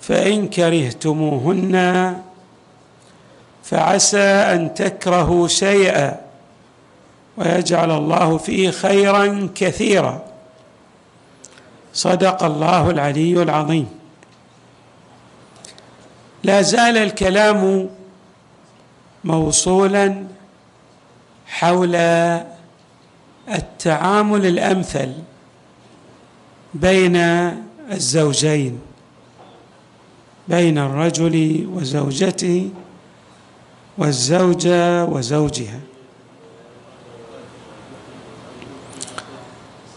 فإن كرهتموهن فعسى أن تكرهوا شيئا ويجعل الله فيه خيرا كثيرا. صدق الله العلي العظيم. لا زال الكلام موصولا حول التعامل الأمثل بين الزوجين. بين الرجل وزوجته والزوجة وزوجها.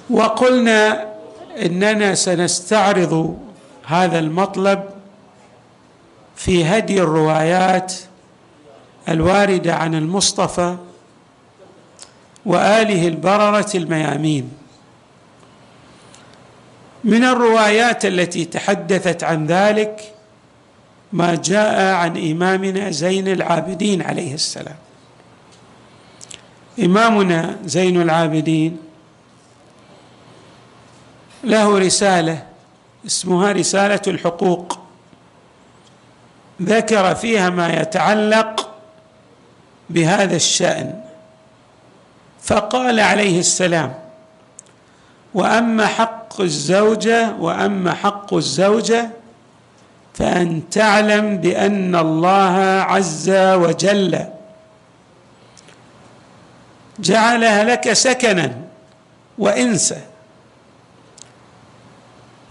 وقلنا إننا سنستعرض هذا المطلب في هدي الروايات الواردة عن المصطفى وآله البررة الميامين. من الروايات التي تحدثت عن ذلك ما جاء عن إمامنا زين العابدين عليه السلام. إمامنا زين العابدين له رسالة اسمها رسالة الحقوق. ذكر فيها ما يتعلق بهذا الشأن. فقال عليه السلام وأما حق الزوجة وأما حق الزوجة فأن تعلم بأن الله عز وجل جعلها لك سكنا وإنسا.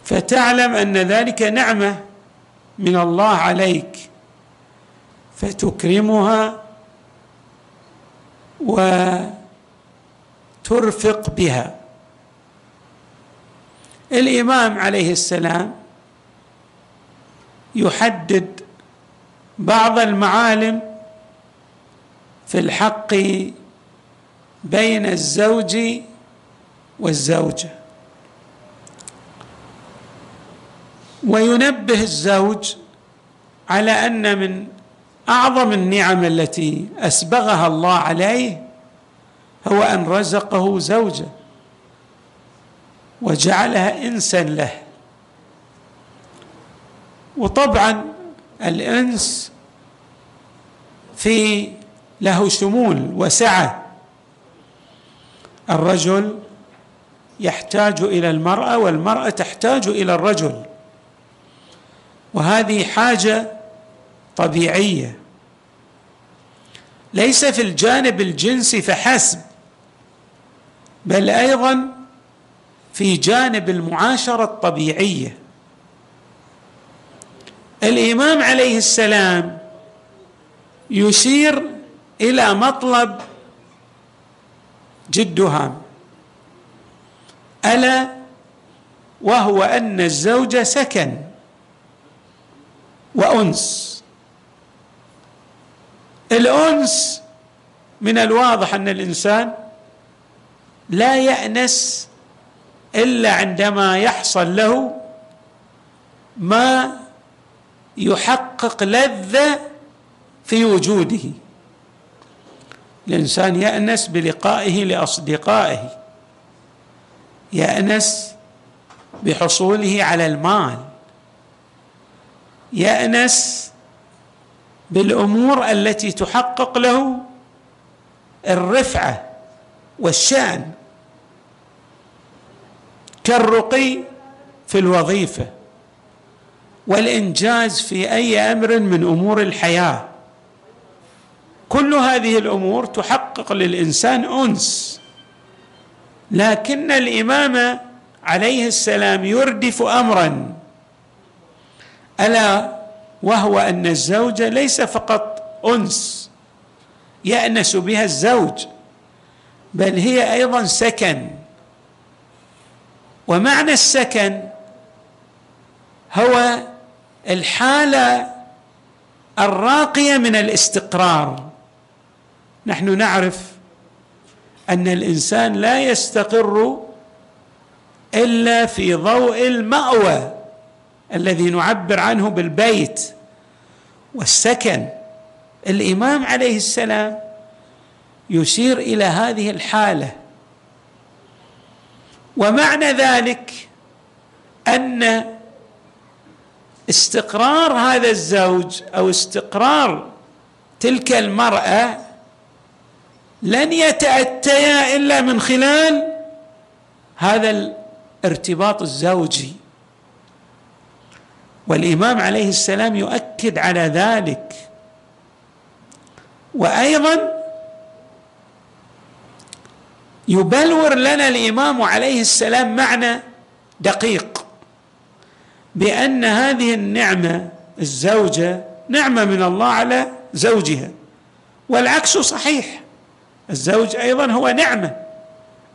فتعلم أن ذلك نعمة من الله عليك فتكرمها وترفق بها. الإمام عليه السلام يحدد بعض المعالم في الحق بين الزوج والزوجة. وينبه الزوج على أن من أعظم النعم التي أسبغها الله عليه هو أن رزقه زوجة وجعلها انسا له. وطبعا الإنس في له شمول وسعة. الرجل يحتاج إلى المرأة والمرأة تحتاج إلى الرجل. وهذه حاجة طبيعية. ليس في الجانب الجنسي فحسب بل أيضا في جانب المعاشرة الطبيعية. الإمام عليه السلام يشير إلى مطلب جد هام ألا وهو أن الزوج سكن وأنس. الأنس من الواضح أن الإنسان لا يأنس إلا عندما يحصل له ما يحقق لذه في وجوده. الإنسان يأنس بلقائه لأصدقائه يأنس بحصوله على المال يأنس بالأمور التي تحقق له الرفعة والشأن كالرقي في الوظيفة. والإنجاز في أي أمر من أمور الحياة. كل هذه الأمور تحقق للإنسان أنس لكن الإمام عليه السلام يردف امرا. ألا وهو أن الزوجه ليس فقط أنس يأنس بها الزوج بل هي أيضا سكن. ومعنى السكن هو الحالة الراقية من الاستقرار. نحن نعرف أن الإنسان لا يستقر إلا في ضوء المأوى الذي نعبر عنه بالبيت والسكن. الإمام عليه السلام يشير إلى هذه الحالة. ومعنى ذلك أن استقرار هذا الزوج أو استقرار تلك المرأة لن يتأتيا إلا من خلال هذا الارتباط الزوجي. والإمام عليه السلام يؤكد على ذلك. وأيضا يبلور لنا الإمام عليه السلام معنى دقيق. بأن هذه النعمة الزوجة نعمة من الله على زوجها. والعكس صحيح. الزوج أيضا هو نعمة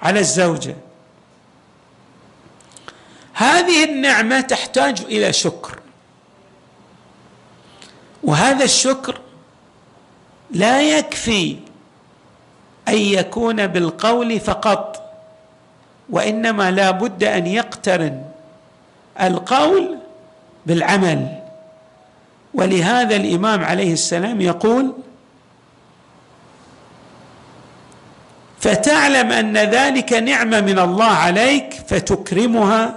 على الزوجة. هذه النعمة تحتاج إلى شكر. وهذا الشكر لا يكفي أن يكون بالقول فقط وإنما لا بد أن يقترن. القول بالعمل. ولهذا الإمام عليه السلام يقول فتعلم أن ذلك نعمة من الله عليك فتكرمها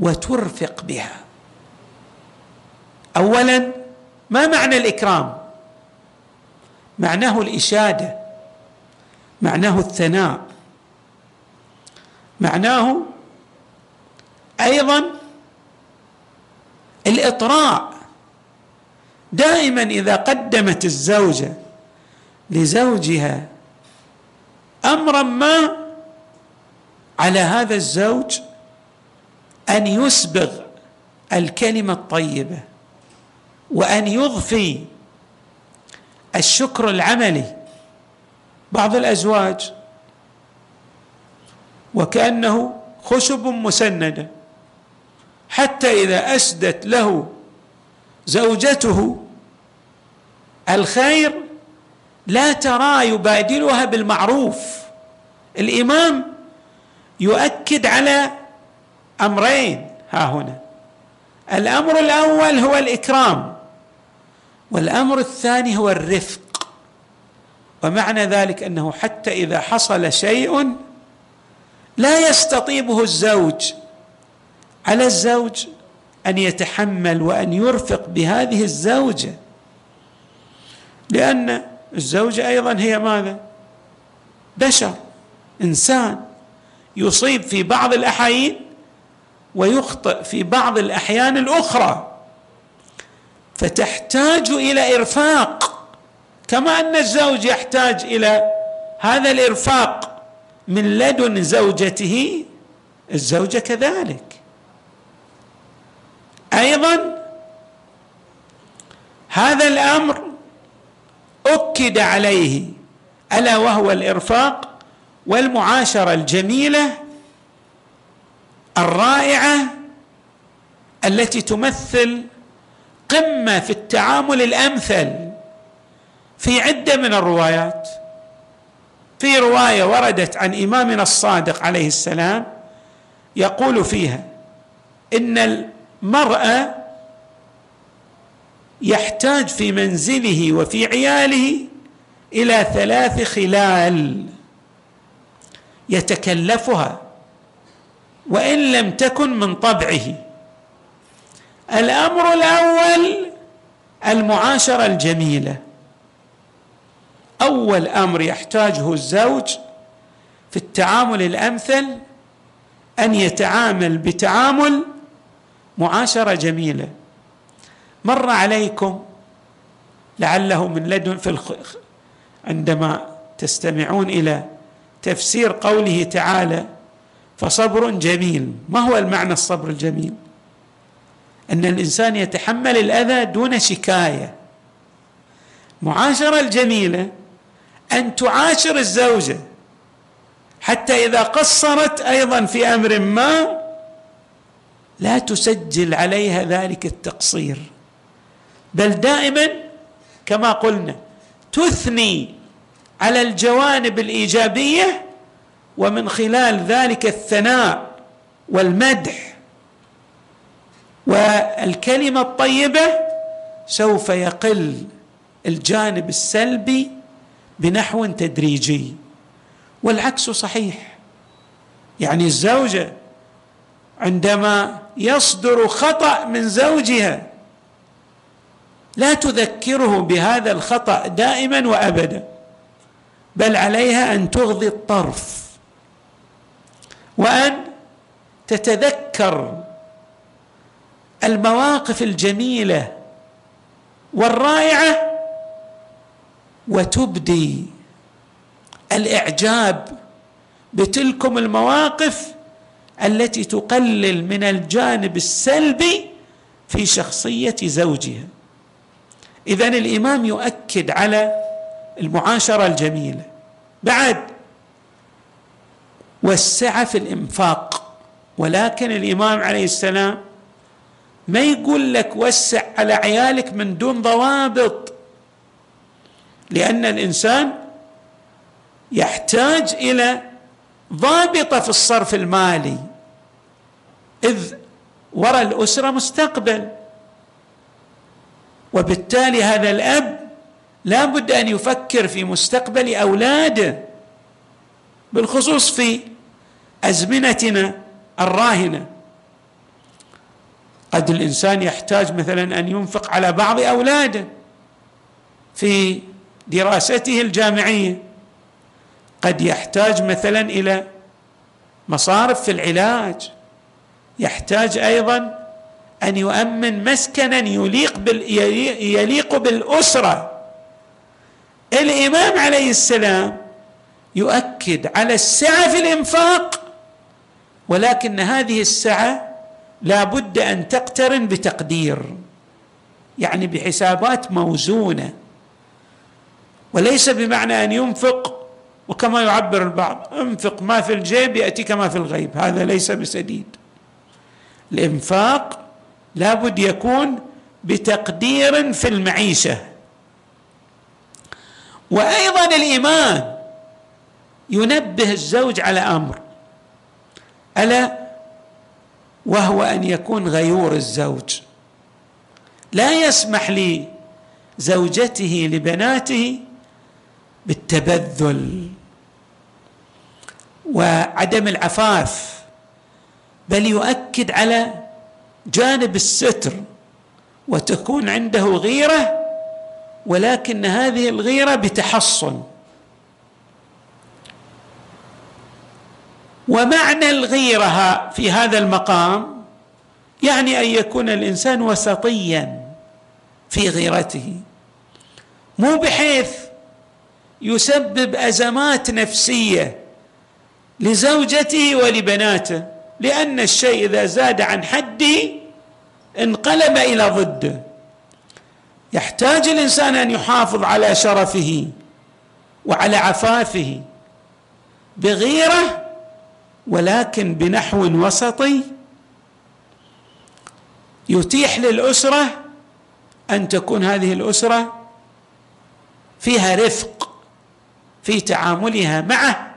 وترفق بها. اولا ما معنى الإكرام؟ معناه الإشادة معناه الثناء معناه أيضا الإطراء. دائما إذا قدمت الزوجة لزوجها امرا ما على هذا الزوج أن يسبغ الكلمة الطيبة وأن يضفي الشكر العملي. بعض الأزواج وكأنه خشب مسندة. حتى إذا أسدت له زوجته الخير لا ترى يبادلها بالمعروف. الإمام يؤكد على أمرين. ها هنا. الأمر الأول هو الإكرام والأمر الثاني هو الرفق. ومعنى ذلك أنه حتى إذا حصل شيء لا يستطيبه الزوج على الزوج أن يتحمل وأن يرفق بهذه الزوجة. لأن الزوجة أيضا هي ماذا؟ بشر إنسان يصيب في بعض الأحايين ويخطئ في بعض الأحيان الأخرى. فتحتاج إلى إرفاق كما أن الزوج يحتاج إلى هذا الإرفاق من لدن زوجته الزوجة كذلك. أيضا هذا الأمر أكد عليه ألا وهو الإرفاق والمعاشرة الجميلة الرائعة التي تمثل قمة في التعامل الأمثل في عدة من الروايات. في رواية وردت عن إمامنا الصادق عليه السلام يقول فيها إن المراه يحتاج في منزله وفي عياله إلى ثلاث خلال يتكلفها وإن لم تكن من طبعه. الأمر الأول المعاشرة الجميلة. أول أمر يحتاجه الزوج في التعامل الأمثل أن يتعامل بتعامل معاشرة جميلة. مر عليكم لعله من لدن في الخ... عندما تستمعون إلى تفسير قوله تعالى فصبر جميل. ما هو المعنى الصبر الجميل؟ أن الإنسان يتحمل الأذى دون شكاية. معاشرة الجميلة أن تعاشر الزوجة حتى إذا قصرت أيضا في أمر ما لا تسجل عليها ذلك التقصير. بل دائما كما قلنا تثني على الجوانب الإيجابية ومن خلال ذلك الثناء والمدح. والكلمة الطيبة سوف يقل الجانب السلبي بنحو تدريجي. والعكس صحيح. يعني الزوجة عندما يصدر خطأ من زوجها لا تذكره بهذا الخطأ دائما وابدا بل عليها أن تغضي الطرف وأن تتذكر المواقف الجميلة والرائعة وتبدي الإعجاب بتلكم المواقف التي تقلل من الجانب السلبي في شخصية زوجها. اذا الإمام يؤكد على المعاشرة الجميلة. بعد والسعه في الإنفاق. ولكن الإمام عليه السلام ما يقول لك وسع على عيالك من دون ضوابط. لأن الإنسان يحتاج إلى ضابطة في الصرف المالي. إذ وراء الأسرة مستقبل. وبالتالي هذا الأب لا بد أن يفكر في مستقبل أولاده بالخصوص في أزمنتنا الراهنة. قد الإنسان يحتاج مثلا أن ينفق على بعض أولاده في دراسته الجامعية. قد يحتاج مثلا إلى مصارف في العلاج. يحتاج أيضا أن يؤمن مسكنا يليق بال يليق بالأسرة. الإمام عليه السلام يؤكد على السعة في الإنفاق ولكن هذه السعة لا بد أن تقترن بتقدير يعني بحسابات موزونة. وليس بمعنى أن ينفق وكما يعبر البعض انفق ما في الجيب يأتيك ما في الغيب هذا ليس بسديد. الإنفاق لابد يكون بتقدير في المعيشة. وأيضا الامام ينبه الزوج على أمر. ألا؟ وهو أن يكون غيور الزوج. لا يسمح لزوجته لبناته بالتبذل وعدم العفاف. بل يؤكد على جانب الستر وتكون عنده غيرة ولكن هذه الغيرة بتحصن. ومعنى الغيرة في هذا المقام يعني أن يكون الإنسان وسطيا في غيرته. مو بحيث يسبب أزمات نفسية لزوجته ولبناته. لأن الشيء إذا زاد عن حده انقلب إلى ضده يحتاج الإنسان أن يحافظ على شرفه وعلى عفافه بغيره ولكن بنحو وسطي يتيح للأسرة أن تكون هذه الأسرة فيها رفق في تعاملها معه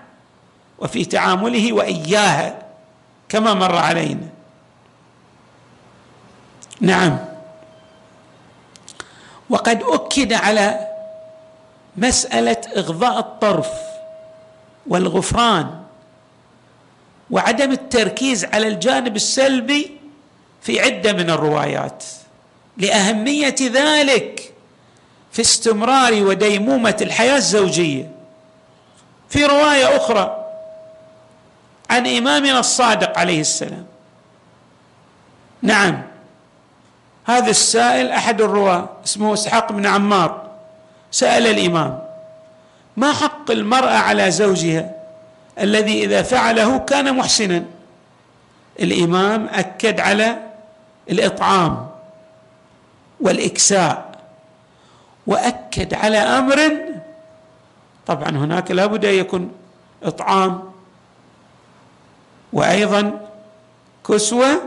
وفي تعامله وإياها. كما مر علينا. نعم. وقد أكد على مسألة إغضاء الطرف والغفران وعدم التركيز على الجانب السلبي في عدة من الروايات. لأهمية ذلك في استمرار وديمومة الحياة الزوجية. في رواية أخرى عن إمامنا الصادق عليه السلام. نعم. هذا السائل أحد الرواة اسمه إسحاق بن عمار. سأل الإمام ما حق المرأة على زوجها الذي إذا فعله كان محسنا؟ الإمام أكد على الإطعام والإكساء وأكد على أمر. طبعا هناك لابد أن يكون إطعام وأيضا كسوة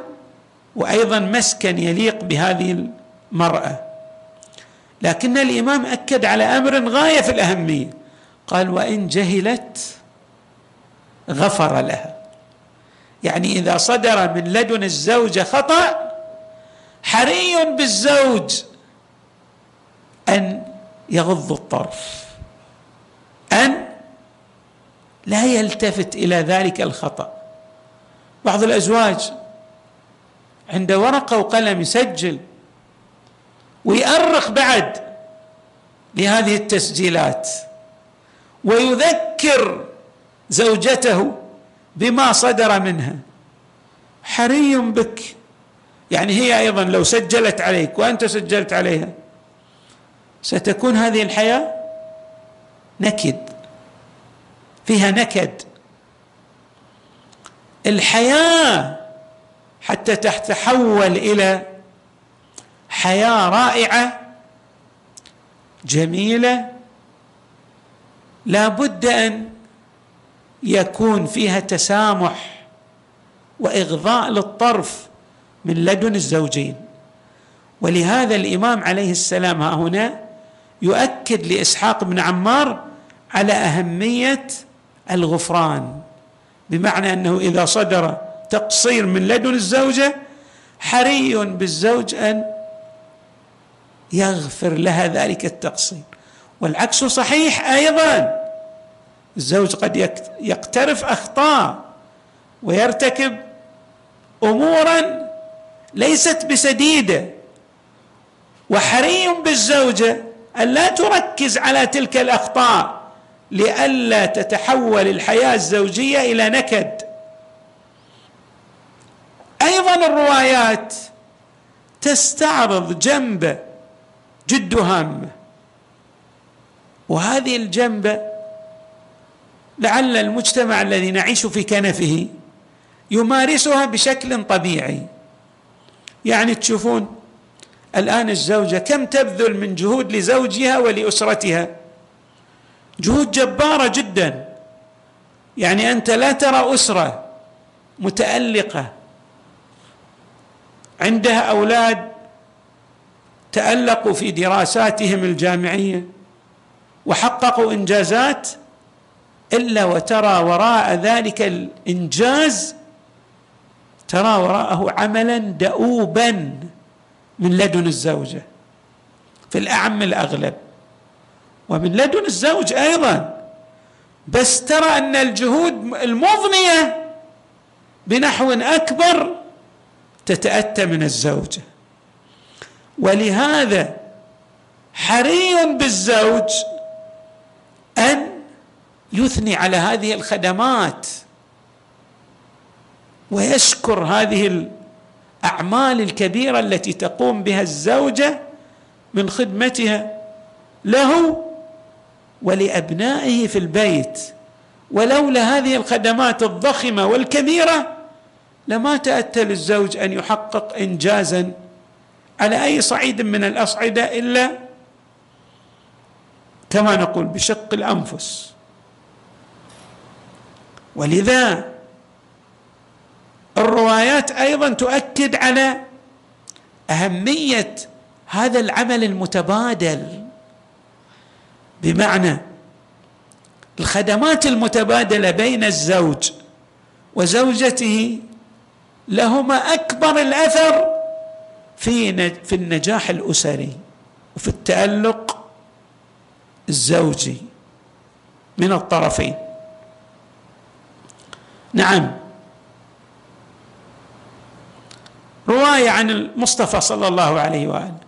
وأيضا مسكن يليق بهذه المرأة. لكن الإمام أكد على أمر غاية في الأهمية. قال وإن جهلت غفر لها. يعني إذا صدر من لدن الزوجة خطأ حري بالزوج أن يغض الطرف أن لا يلتفت إلى ذلك الخطأ. بعض الأزواج. عند ورقة وقلم يسجل. ويأرخ بعد لهذه التسجيلات. ويذكر زوجته بما صدر منها. حري بك. يعني هي أيضا لو سجلت عليك وأنت سجلت عليها ستكون هذه الحياة نكد. فيها نكد. الحياة حتى تتحول إلى حياة رائعة جميلة لا بد أن يكون فيها تسامح وإغضاء للطرف من لدن الزوجين. ولهذا الإمام عليه السلام ها هنا يؤكد لإسحاق بن عمار على أهمية الغفران. بمعنى أنه إذا صدر تقصير من لدن الزوجة حري بالزوج أن يغفر لها ذلك التقصير. والعكس صحيح أيضا. الزوج قد يقترف أخطاء ويرتكب امورا ليست بسديدة. وحري بالزوجة أن لا تركز على تلك الأخطاء. لئلا تتحول الحياة الزوجية إلى نكد. أيضا الروايات تستعرض جنبه جد هامه وهذه الجنبه لعل المجتمع الذي نعيش في كنفه يمارسها بشكل طبيعي. يعني تشوفون الآن الزوجة كم تبذل من جهود لزوجها ولأسرتها. جهود جبارة جدا. يعني أنت لا ترى أسرة متألقة. عندها أولاد تألقوا في دراساتهم الجامعية وحققوا إنجازات إلا وترى وراء ذلك الإنجاز ترى وراءه عملا دؤوبا من لدن الزوجة في الأعم الأغلب. ومن لدن الزوج أيضا. بس ترى أن الجهود المضنية بنحو أكبر تتأتى من الزوجة. ولهذا حري بالزوج أن يثني على هذه الخدمات ويشكر هذه الأعمال الكبيرة التي تقوم بها الزوجة من خدمتها له ولأبنائه في البيت ولولا هذه الخدمات الضخمة والكبيرة لما تاتى للزوج أن يحقق انجازا على أي صعيد من الأصعدة إلا كما نقول بشق الأنفس. ولذا الروايات أيضا تؤكد على أهمية هذا العمل المتبادل. بمعنى الخدمات المتبادلة بين الزوج وزوجته لهما أكبر الأثر في في النجاح الأسري وفي التألق الزوجي من الطرفين. نعم. رواية عن المصطفى صلى الله عليه وآله.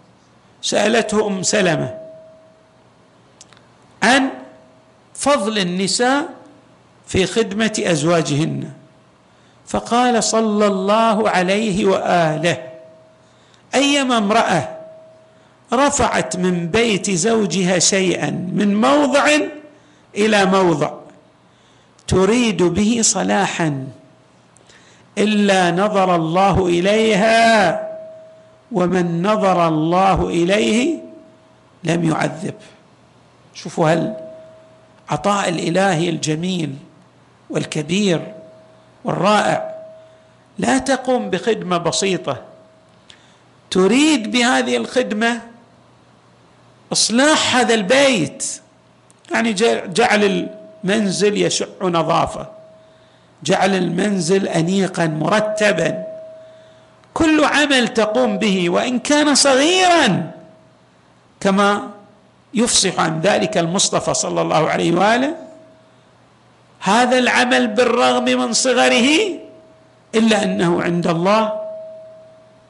سألته أم سلمة عن فضل النساء في خدمة أزواجهن. فقال صلى الله عليه وآله أيما امرأة رفعت من بيت زوجها شيئا من موضع إلى موضع تريد به صلاحا إلا نظر الله إليها ومن نظر الله إليه لم يعذب. شوفوا هل عطاء الإلهي الجميل والكبير والرائع لا تقوم بخدمة بسيطة. تريد بهذه الخدمة إصلاح هذا البيت. يعني جعل المنزل يشع نظافة. جعل المنزل انيقا مرتبا. كل عمل تقوم به وإن كان صغيرا كما يفصح عن ذلك المصطفى صلى الله عليه وآله هذا العمل بالرغم من صغره إلا أنه عند الله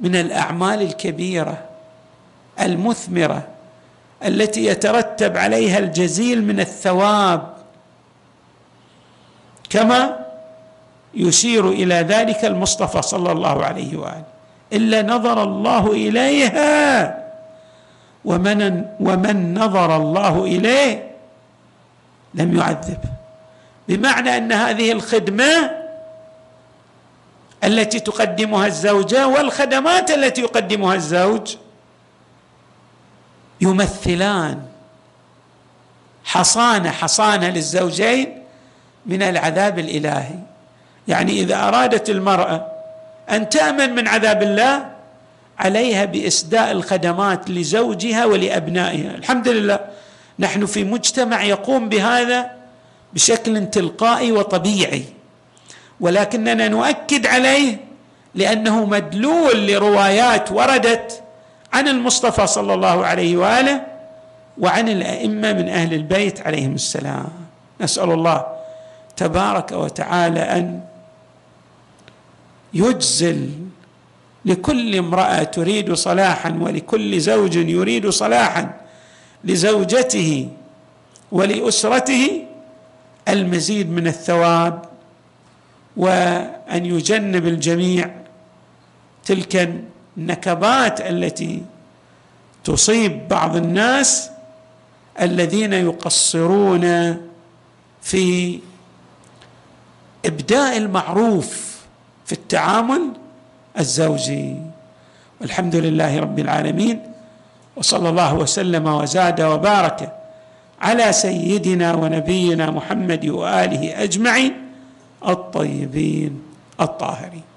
من الأعمال الكبيرة المثمرة التي يترتب عليها الجزيل من الثواب. كما يشير إلى ذلك المصطفى صلى الله عليه وآله إلا نظر الله إليها ومن ومن نظر الله إليه لم يعذب. بمعنى أن هذه الخدمة التي تقدمها الزوجه والخدمات التي يقدمها الزوج يمثلان حصانه حصانه للزوجين من العذاب الإلهي. يعني إذا أرادت المرأة أن تأمن من عذاب الله عليها بإسداء الخدمات لزوجها ولأبنائها. الحمد لله نحن في مجتمع يقوم بهذا بشكل تلقائي وطبيعي ولكننا نؤكد عليه لأنه مدلول لروايات وردت عن المصطفى صلى الله عليه وآله وعن الأئمة من أهل البيت عليهم السلام. نسأل الله تبارك وتعالى أن يجزل لكل امرأة تريد صلاحا ولكل زوج يريد صلاحا لزوجته ولأسرته المزيد من الثواب وأن يجنب الجميع تلك النكبات التي تصيب بعض الناس الذين يقصرون في إبداء المعروف في التعامل الزوجي. والحمد لله رب العالمين وصلى الله وسلم وزاد وبارك على سيدنا ونبينا محمد وآله أجمعين الطيبين الطاهرين.